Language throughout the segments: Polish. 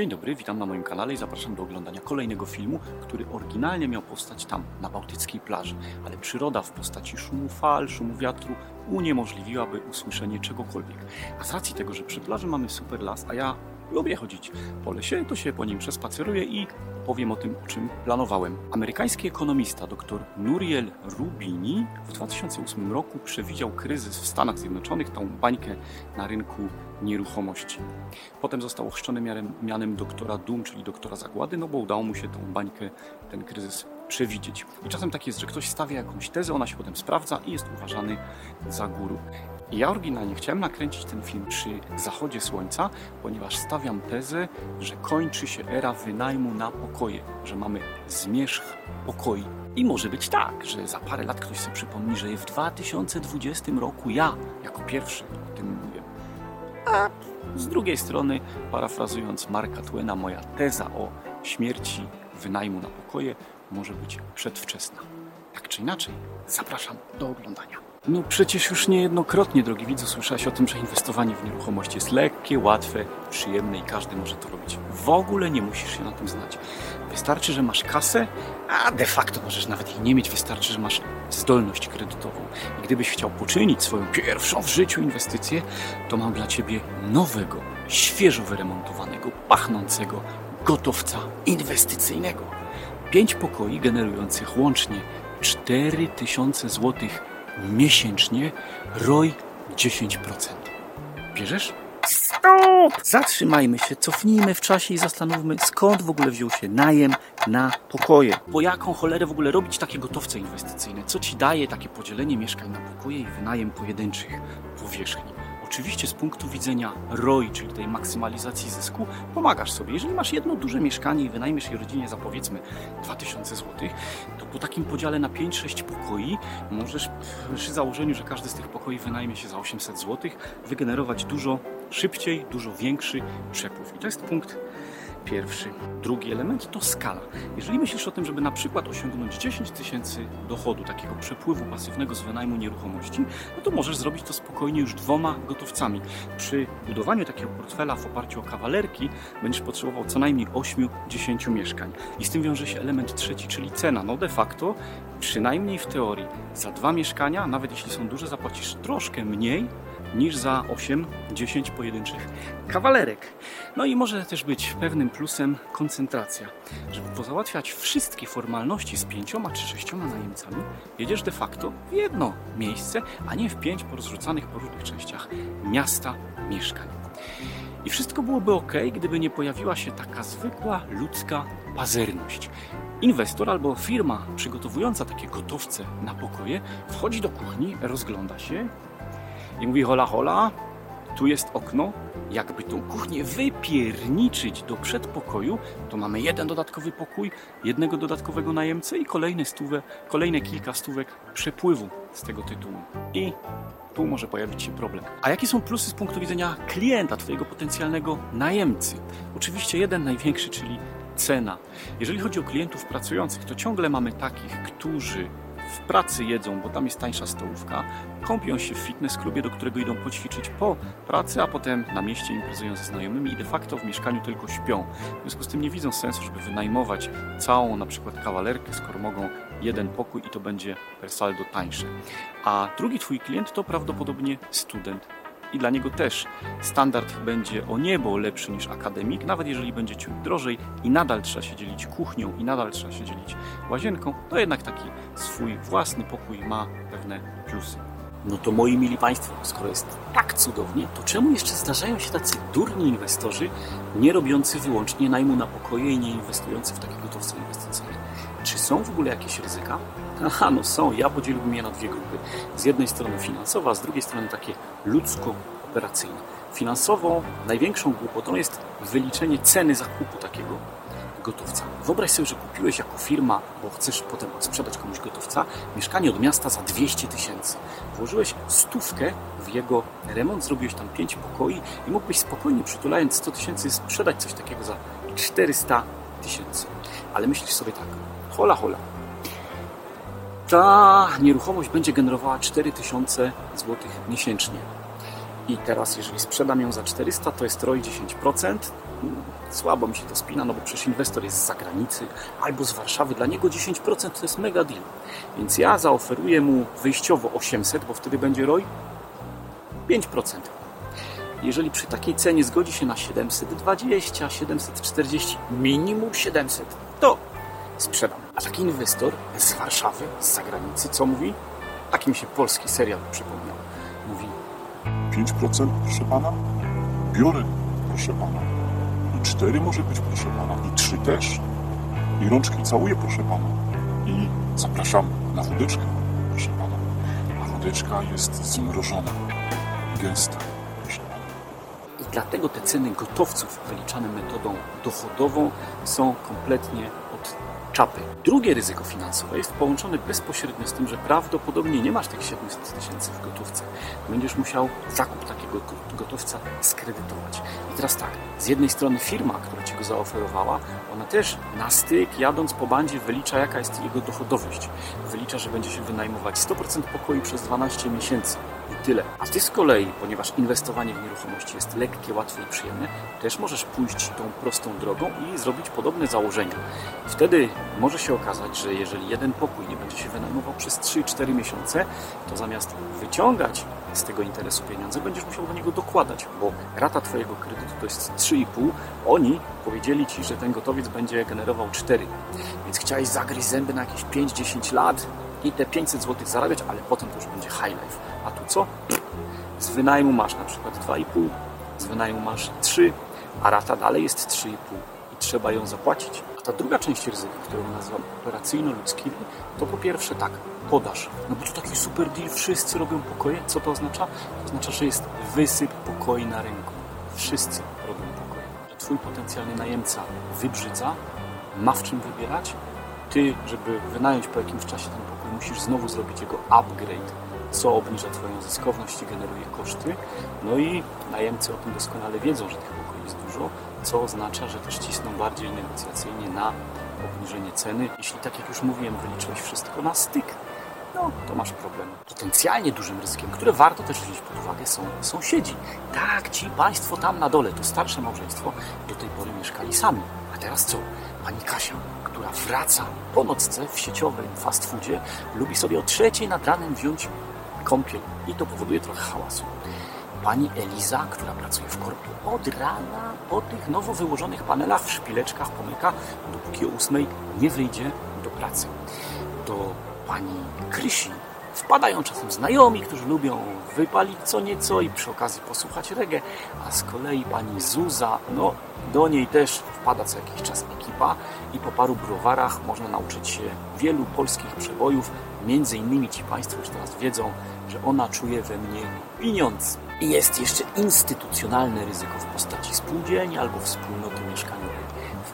Dzień dobry, witam na moim kanale i zapraszam do oglądania kolejnego filmu, który oryginalnie miał powstać tam, na bałtyckiej plaży, ale przyroda w postaci szumu fal, szumu wiatru uniemożliwiłaby usłyszenie czegokolwiek. A z racji tego, że przy plaży mamy super las, a ja lubię chodzić po lesie, to się po nim przespaceruję i powiem o tym, o czym planowałem. Amerykański ekonomista dr Nuriel Rubini w 2008 roku przewidział kryzys w Stanach Zjednoczonych, tą bańkę na rynku nieruchomości. Potem został ochrzczony mianem, mianem doktora Doom, czyli doktora zagłady, no bo udało mu się tą bańkę, ten kryzys przewidzieć. I czasem tak jest, że ktoś stawia jakąś tezę, ona się potem sprawdza i jest uważany za guru. Ja oryginalnie chciałem nakręcić ten film przy zachodzie słońca, ponieważ stawiam tezę, że kończy się era wynajmu na pokoje, że mamy zmierzch pokoi. I może być tak, że za parę lat ktoś sobie przypomni, że w 2020 roku ja jako pierwszy o tym mówię. A z drugiej strony, parafrazując Marka Twena, moja teza o śmierci wynajmu na pokoje może być przedwczesna. Tak czy inaczej, zapraszam do oglądania. No przecież już niejednokrotnie, drogi widzu, słyszałeś o tym, że inwestowanie w nieruchomości jest lekkie, łatwe, przyjemne i każdy może to robić. W ogóle nie musisz się na tym znać. Wystarczy, że masz kasę, a de facto możesz nawet jej nie mieć. Wystarczy, że masz zdolność kredytową. I gdybyś chciał poczynić swoją pierwszą w życiu inwestycję, to mam dla ciebie nowego, świeżo wyremontowanego, pachnącego gotowca inwestycyjnego. Pięć pokoi generujących łącznie 4000 zł miesięcznie, ROI 10%. Bierzesz? Stop! Zatrzymajmy się, cofnijmy w czasie i zastanówmy, skąd w ogóle wziął się najem na pokoje. Po jaką cholerę w ogóle robić takie gotowce inwestycyjne? Co ci daje takie podzielenie mieszkań na pokoje i wynajem pojedynczych powierzchni? Oczywiście z punktu widzenia ROI, czyli tej maksymalizacji zysku, pomagasz sobie. Jeżeli masz jedno duże mieszkanie i wynajmiesz je rodzinie za powiedzmy 2000 zł, to po takim podziale na 5-6 pokoi możesz przy założeniu, że każdy z tych pokoi wynajmie się za 800 zł, wygenerować dużo szybciej, dużo większy przepływ. I to jest punkt pierwszy. Drugi element to skala. Jeżeli myślisz o tym, żeby na przykład osiągnąć 10 tysięcy dochodu, takiego przepływu pasywnego z wynajmu nieruchomości, no to możesz zrobić to spokojnie już dwoma gotowcami. Przy budowaniu takiego portfela w oparciu o kawalerki będziesz potrzebował co najmniej 8-10 mieszkań. I z tym wiąże się element trzeci, czyli cena. No de facto, przynajmniej w teorii, za dwa mieszkania, nawet jeśli są duże, zapłacisz troszkę mniej niż za 8-10 pojedynczych kawalerek. No i może też być pewnym plusem koncentracja. Żeby pozałatwiać wszystkie formalności z pięcioma czy sześcioma najemcami, jedziesz de facto w jedno miejsce, a nie w pięć porozrzucanych po różnych częściach miasta mieszkań. I wszystko byłoby ok, gdyby nie pojawiła się taka zwykła ludzka pazerność. Inwestor albo firma przygotowująca takie gotowce na pokoje wchodzi do kuchni, rozgląda się i mówi hola hola, tu jest okno. Jakby tą kuchnię wypierniczyć do przedpokoju, to mamy jeden dodatkowy pokój, jednego dodatkowego najemcę i kolejne, stówę, kolejne kilka stówek przepływu z tego tytułu. I tu może pojawić się problem. A jakie są plusy z punktu widzenia klienta, twojego potencjalnego najemcy? Oczywiście jeden największy, czyli cena. Jeżeli chodzi o klientów pracujących, to ciągle mamy takich, którzy w pracy jedzą, bo tam jest tańsza stołówka, kąpią się w fitness klubie, do którego idą poćwiczyć po pracy, a potem na mieście imprezują ze znajomymi i de facto w mieszkaniu tylko śpią. W związku z tym nie widzą sensu, żeby wynajmować całą na przykład kawalerkę, skoro mogą jeden pokój i to będzie per saldo tańsze. A drugi twój klient to prawdopodobnie student i dla niego też standard będzie o niebo lepszy niż akademik, nawet jeżeli będzie ciut drożej i nadal trzeba się dzielić kuchnią i nadal trzeba się dzielić łazienką, to jednak taki swój własny pokój ma pewne plusy. No to moi mili Państwo, skoro jest tak cudownie, to czemu jeszcze zdarzają się tacy durni inwestorzy, nie robiący wyłącznie najmu na pokoje i nie inwestujący w takie gotowce inwestycyjne? Czy są w ogóle jakieś ryzyka? Aha, no są. Ja podzieliłbym je na dwie grupy. Z jednej strony finansowa, z drugiej strony takie ludzko-operacyjne. Finansową największą głupotą jest wyliczenie ceny zakupu takiego gotowca. Wyobraź sobie, że kupiłeś jako firma, bo chcesz potem sprzedać komuś gotowca, mieszkanie od miasta za 200 tysięcy. Włożyłeś stówkę w jego remont, zrobiłeś tam 5 pokoi i mógłbyś spokojnie przytulając 100 tysięcy sprzedać coś takiego za 400 tysięcy. Ale myślisz sobie tak, hola hola, ta nieruchomość będzie generowała 4000 zł miesięcznie. I teraz, jeżeli sprzedam ją za 400, to jest ROI 10%. Słabo mi się to spina, no bo przecież inwestor jest z zagranicy albo z Warszawy. Dla niego 10% to jest mega deal. Więc ja zaoferuję mu wyjściowo 800, bo wtedy będzie ROI 5%. Jeżeli przy takiej cenie zgodzi się na 720, 740, minimum 700, to sprzedam. A taki inwestor z Warszawy, z zagranicy, co mówi? Tak mi się polski serial przypomniał. Mówi, 5% proszę pana? Biorę, proszę pana. I 4 może być, proszę pana. I 3 też. I rączki całuję, proszę pana. I zapraszam na wódeczkę, proszę pana. A wódeczka jest zmrożona, gęsta. I dlatego te ceny gotowców wyliczane metodą dochodową są kompletnie od czapy. Drugie ryzyko finansowe jest połączone bezpośrednio z tym, że prawdopodobnie nie masz tych 700 tysięcy w gotówce. Będziesz musiał zakup takiego gotowca skredytować. I teraz tak, z jednej strony firma, która Ci go zaoferowała, ona też na styk, jadąc po bandzie, wylicza jaka jest jego dochodowość. Wylicza, że będzie się wynajmować 100% pokoju przez 12 miesięcy tyle. A Ty z kolei, ponieważ inwestowanie w nieruchomości jest lekkie, łatwe i przyjemne, też możesz pójść tą prostą drogą i zrobić podobne założenia. Wtedy może się okazać, że jeżeli jeden pokój nie będzie się wynajmował przez 3-4 miesiące, to zamiast wyciągać z tego interesu pieniądze, będziesz musiał do niego dokładać, bo rata Twojego kredytu to jest 3,5. Oni powiedzieli Ci, że ten gotowiec będzie generował 4. Więc chciałeś zagryźć zęby na jakieś 5-10 lat i te 500 zł zarabiać, ale potem to już będzie high life. A tu co? Z wynajmu masz na przykład 2,5, z wynajmu masz 3, a rata dalej jest 3,5 i trzeba ją zapłacić. A ta druga część ryzyka, którą nazywam operacyjno-ludzkimi, to po pierwsze tak, podaż. No bo to taki super deal, wszyscy robią pokoje. Co to oznacza? To oznacza, że jest wysyp pokoi na rynku. Wszyscy robią pokoje. Twój potencjalny najemca wybrzydza, ma w czym wybierać. Ty, żeby wynająć po jakimś czasie ten pokój, musisz znowu zrobić jego upgrade, co obniża Twoją zyskowność i generuje koszty. No i najemcy o tym doskonale wiedzą, że tych pokoi jest dużo, co oznacza, że też cisną bardziej negocjacyjnie na obniżenie ceny. Jeśli, tak jak już mówiłem, wyliczyłeś wszystko na styk, no to masz problem. Potencjalnie dużym ryzykiem, które warto też wziąć pod uwagę, są sąsiedzi. Tak, ci państwo tam na dole, to starsze małżeństwo, do tej pory mieszkali sami. A teraz co? Pani Kasia, która wraca po nocce w sieciowym fast foodzie, lubi sobie o trzeciej nad ranem wziąć kąpiel i to powoduje trochę hałasu. Pani Eliza, która pracuje w korpie od rana po tych nowo wyłożonych panelach w szpileczkach pomyka, dopóki o ósmej nie wyjdzie do pracy. Do pani Krysi wpadają czasem znajomi, którzy lubią wypalić co nieco i przy okazji posłuchać reggae, a z kolei pani Zuza, no do niej też wpada co jakiś czas ekipa i po paru browarach można nauczyć się wielu polskich przebojów. Między innymi ci Państwo już teraz wiedzą, że ona czuje we mnie pieniądz. I jest jeszcze instytucjonalne ryzyko w postaci spółdzielni albo wspólnoty mieszkaniowej.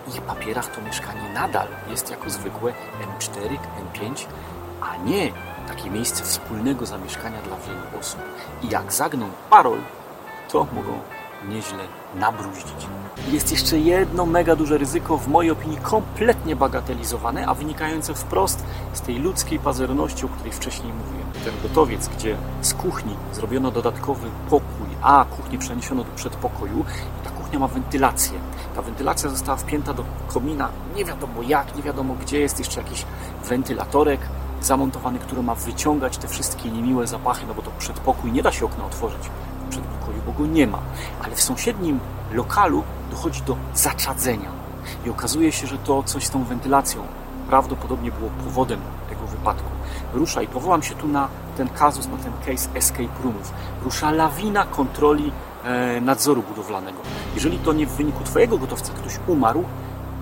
W ich papierach to mieszkanie nadal jest jako zwykłe M4, M5, a nie takie miejsce wspólnego zamieszkania dla wielu osób. I jak zagną parol, to mogą nieźle nabruździć. Jest jeszcze jedno mega duże ryzyko, w mojej opinii kompletnie bagatelizowane, a wynikające wprost z tej ludzkiej pazerności, o której wcześniej mówiłem. Ten gotowiec, gdzie z kuchni zrobiono dodatkowy pokój, a kuchnię przeniesiono do przedpokoju i ta kuchnia ma wentylację. Ta wentylacja została wpięta do komina, nie wiadomo jak, nie wiadomo gdzie, jest jeszcze jakiś wentylatorek, zamontowany, który ma wyciągać te wszystkie niemiłe zapachy, no bo to przedpokój nie da się okna otworzyć przedpokoju, bo go nie ma. Ale w sąsiednim lokalu dochodzi do zaczadzenia i okazuje się, że to coś z tą wentylacją prawdopodobnie było powodem tego wypadku. Rusza i powołam się tu na ten kazus, na ten case escape roomów. Rusza lawina kontroli e, nadzoru budowlanego. Jeżeli to nie w wyniku Twojego gotowca ktoś umarł,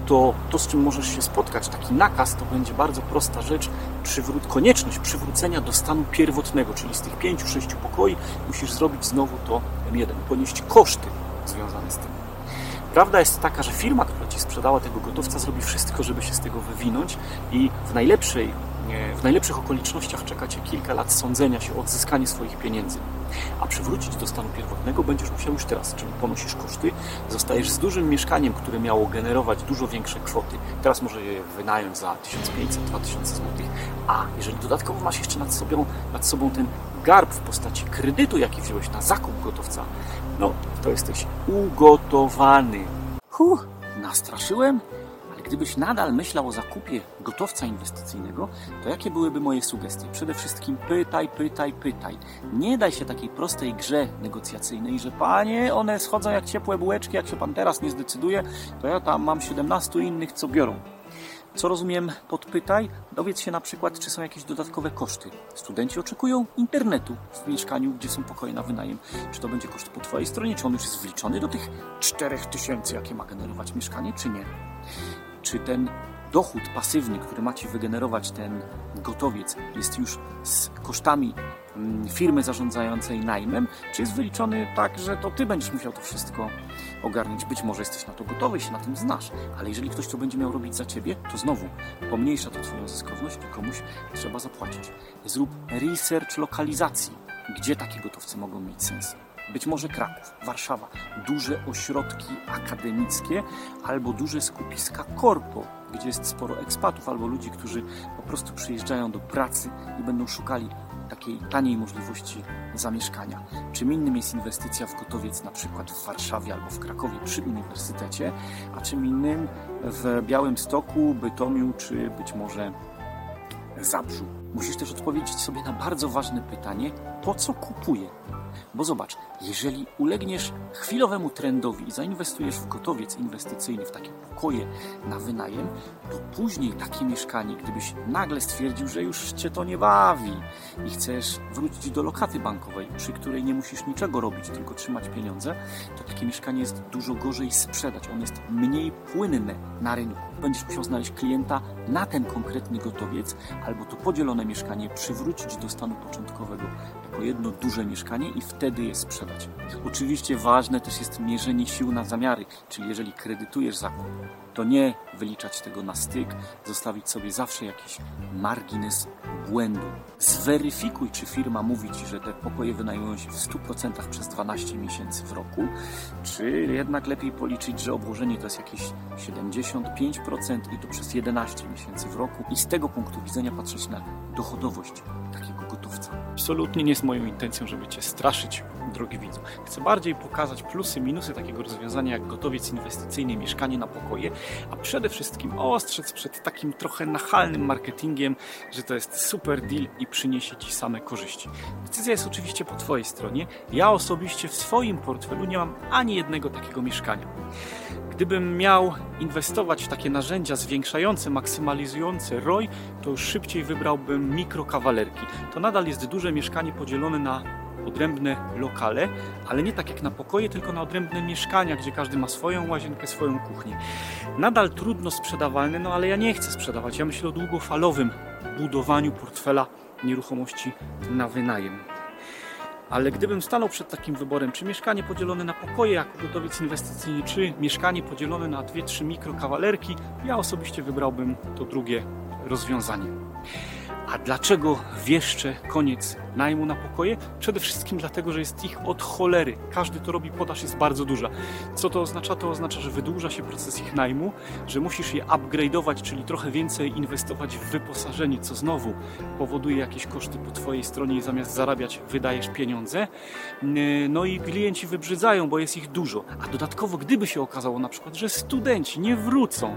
to to, z czym możesz się spotkać, taki nakaz, to będzie bardzo prosta rzecz, przywró- konieczność przywrócenia do stanu pierwotnego, czyli z tych pięciu, sześciu pokoi musisz zrobić znowu to M1, ponieść koszty związane z tym. Prawda jest taka, że firma, która Ci sprzedała tego gotowca, zrobi wszystko, żeby się z tego wywinąć i w najlepszej w najlepszych okolicznościach czeka Cię kilka lat sądzenia się o odzyskanie swoich pieniędzy. A przywrócić do stanu pierwotnego będziesz musiał już teraz, czyli ponosisz koszty, zostajesz z dużym mieszkaniem, które miało generować dużo większe kwoty. Teraz może je wynająć za 1500-2000 zł. A jeżeli dodatkowo masz jeszcze nad sobą, nad sobą ten garb w postaci kredytu, jaki wziąłeś na zakup gotowca, no to jesteś ugotowany. Huh, nastraszyłem? Gdybyś nadal myślał o zakupie gotowca inwestycyjnego, to jakie byłyby moje sugestie? Przede wszystkim pytaj, pytaj, pytaj. Nie daj się takiej prostej grze negocjacyjnej, że panie, one schodzą jak ciepłe bułeczki, jak się pan teraz nie zdecyduje, to ja tam mam 17 innych, co biorą. Co rozumiem, podpytaj, dowiedz się na przykład, czy są jakieś dodatkowe koszty. Studenci oczekują internetu w mieszkaniu, gdzie są pokoje na wynajem. Czy to będzie koszt po Twojej stronie, czy on już jest wliczony do tych 4000, jakie ma generować mieszkanie, czy nie? Czy ten dochód pasywny, który ma Ci wygenerować ten gotowiec, jest już z kosztami mm, firmy zarządzającej najmem, czy jest wyliczony tak, że to Ty będziesz musiał to wszystko ogarnąć. Być może jesteś na to gotowy, się na tym znasz, ale jeżeli ktoś to będzie miał robić za Ciebie, to znowu pomniejsza to Twoją zyskowność i komuś trzeba zapłacić. Zrób research lokalizacji, gdzie takie gotowce mogą mieć sens. Być może Kraków, Warszawa, duże ośrodki akademickie albo duże skupiska korpo, gdzie jest sporo ekspatów albo ludzi, którzy po prostu przyjeżdżają do pracy i będą szukali takiej taniej możliwości zamieszkania. Czym innym jest inwestycja w gotowiec na przykład w Warszawie albo w Krakowie przy uniwersytecie, a czym innym w Białymstoku, Bytomiu czy być może Zabrzu. Musisz też odpowiedzieć sobie na bardzo ważne pytanie, po co kupuję? Bo zobacz, jeżeli ulegniesz chwilowemu trendowi i zainwestujesz w gotowiec inwestycyjny, w takie pokoje na wynajem, to później takie mieszkanie, gdybyś nagle stwierdził, że już cię to nie bawi i chcesz wrócić do lokaty bankowej, przy której nie musisz niczego robić, tylko trzymać pieniądze, to takie mieszkanie jest dużo gorzej sprzedać. On jest mniej płynny na rynku. Będziesz musiał znaleźć klienta na ten konkretny gotowiec, albo to podzielone mieszkanie przywrócić do stanu początkowego jako jedno duże mieszkanie i wtedy je sprzedać. Oczywiście ważne też jest mierzenie sił na zamiary, czyli jeżeli kredytujesz zakup, to nie wyliczać tego na styk, zostawić sobie zawsze jakiś margines błędu. Zweryfikuj, czy firma mówi Ci, że te pokoje wynajmują się w 100% przez 12 miesięcy w roku, czy jednak lepiej policzyć, że obłożenie to jest jakieś 75% i to przez 11 miesięcy w roku i z tego punktu widzenia patrzeć na dochodowość takiego gotowca. Absolutnie nie jest moją intencją, żeby Cię straszyć, drogi widzu. Chcę bardziej pokazać plusy, minusy takiego rozwiązania jak gotowiec inwestycyjny, mieszkanie na pokoje, a przede wszystkim ostrzec przed takim trochę nachalnym marketingiem, że to jest super deal i przyniesie Ci same korzyści. Decyzja jest oczywiście po Twojej stronie. Ja osobiście w swoim portfelu nie mam ani jednego takiego mieszkania. Gdybym miał inwestować w takie narzędzia zwiększające, maksymalizujące ROI, to już szybciej wybrałbym mikrokawalerki. To nadal jest duże mieszkanie podzielone na odrębne lokale, ale nie tak jak na pokoje, tylko na odrębne mieszkania, gdzie każdy ma swoją łazienkę, swoją kuchnię. Nadal trudno sprzedawalne, no ale ja nie chcę sprzedawać. Ja myślę o długofalowym budowaniu portfela nieruchomości na wynajem. Ale gdybym stanął przed takim wyborem, czy mieszkanie podzielone na pokoje jako gotowiec inwestycyjny, czy mieszkanie podzielone na dwie, trzy mikrokawalerki, ja osobiście wybrałbym to drugie rozwiązanie. A dlaczego wieszczę koniec najmu na pokoje? Przede wszystkim dlatego, że jest ich od cholery. Każdy to robi, podaż jest bardzo duża. Co to oznacza? To oznacza, że wydłuża się proces ich najmu, że musisz je upgrade'ować, czyli trochę więcej inwestować w wyposażenie, co znowu powoduje jakieś koszty po Twojej stronie i zamiast zarabiać wydajesz pieniądze. Yy, No i klienci wybrzydzają, bo jest ich dużo. A dodatkowo, gdyby się okazało na przykład, że studenci nie wrócą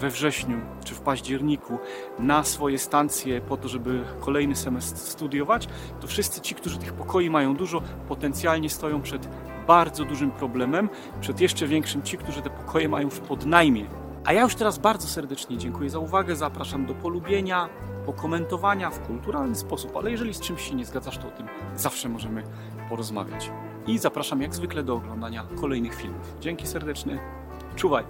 we wrześniu czy w październiku na swoje stancje po to, żeby kolejny semestr studiować, to wszyscy ci, którzy tych pokoi mają dużo, potencjalnie stoją przed bardzo dużym problemem, przed jeszcze większym ci, którzy te pokoje mają w podnajmie. A ja już teraz bardzo serdecznie dziękuję za uwagę, zapraszam do polubienia, pokomentowania w kulturalny sposób, ale jeżeli z czymś się nie zgadzasz, to o tym zawsze możemy porozmawiać. I zapraszam jak zwykle do oglądania kolejnych filmów. Dzięki serdeczne, czuwaj!